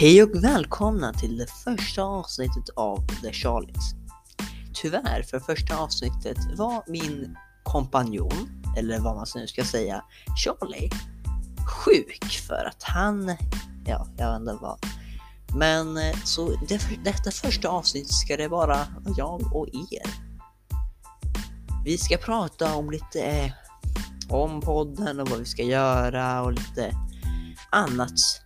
Hej och välkomna till det första avsnittet av The Charlies. Tyvärr, för första avsnittet var min kompanjon, eller vad man nu ska säga, Charlie, sjuk för att han, ja, jag vet inte vad. Men eh, så det, detta första avsnitt ska det vara jag och er. Vi ska prata om lite eh, om podden och vad vi ska göra och lite annat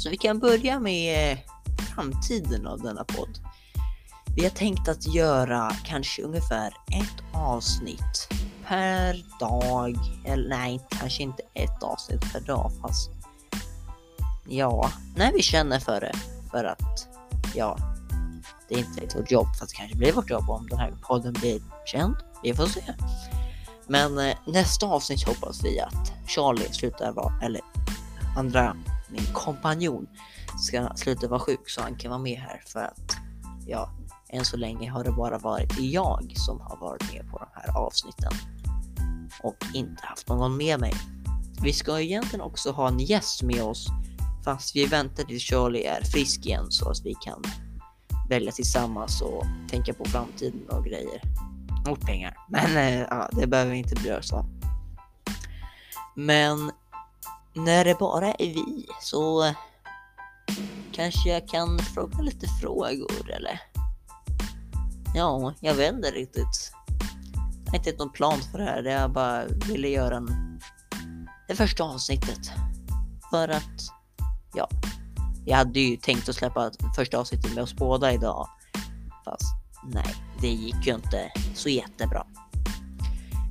så vi kan börja med framtiden av denna podd. Vi har tänkt att göra kanske ungefär ett avsnitt per dag. Eller nej, kanske inte ett avsnitt per dag fast ja, när vi känner för det. För att ja, det är inte vårt jobb fast det kanske blir vårt jobb om den här podden blir känd. Vi får se. Men eh, nästa avsnitt hoppas vi att Charlie slutar vara, eller andra min kompanjon ska sluta vara sjuk så han kan vara med här för att ja, än så länge har det bara varit jag som har varit med på de här avsnitten och inte haft någon med mig. Vi ska egentligen också ha en gäst med oss fast vi väntar tills Charlie är frisk igen så att vi kan välja tillsammans och tänka på framtiden och grejer. Och pengar. Men äh, det behöver vi inte bry oss om. Men när det bara är vi så kanske jag kan fråga lite frågor eller? Ja, jag vet inte riktigt. Jag har inte någon plan för det här. Jag bara ville göra en... det första avsnittet. För att, ja, jag hade ju tänkt att släppa första avsnittet med oss båda idag. Fast nej, det gick ju inte så jättebra.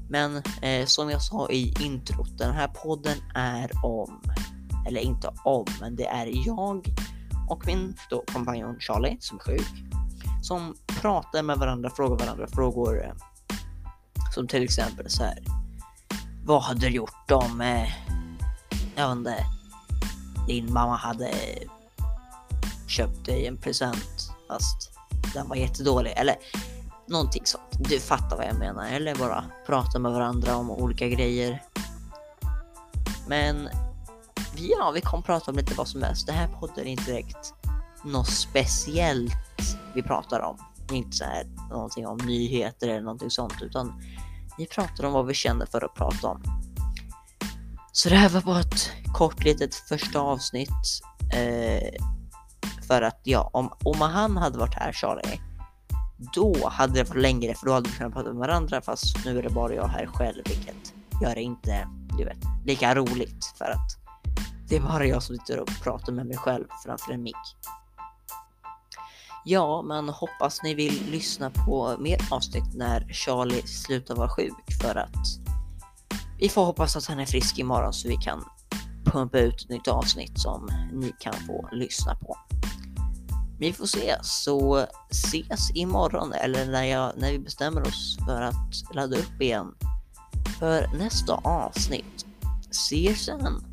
Men eh, som jag sa i introt, den här podden är om, eller inte om, men det är jag och min då kompanjon Charlie som är sjuk, som pratar med varandra, frågar varandra frågor eh, som till exempel så här. Vad hade du gjort om, eh, jag vet inte, din mamma hade köpt dig en present fast den var jättedålig eller Någonting sånt. Du fattar vad jag menar. Eller bara prata med varandra om olika grejer. Men ja, vi kommer prata om lite vad som helst. Det här podden är inte direkt något speciellt vi pratar om. Det är inte så här någonting om nyheter eller någonting sånt, utan vi pratar om vad vi känner för att prata om. Så det här var bara ett kort litet första avsnitt. Eh, för att ja, om, om han hade varit här, Charlie, då hade det varit längre för då hade vi kunnat prata med varandra fast nu är det bara jag här själv vilket gör det inte, du vet, lika roligt för att det är bara jag som sitter och pratar med mig själv framför en mick. Ja, men hoppas ni vill lyssna på mer avsnitt när Charlie slutar vara sjuk för att vi får hoppas att han är frisk imorgon så vi kan pumpa ut ett nytt avsnitt som ni kan få lyssna på. Vi får se, så ses imorgon eller när, jag, när vi bestämmer oss för att ladda upp igen för nästa avsnitt. Se you sen!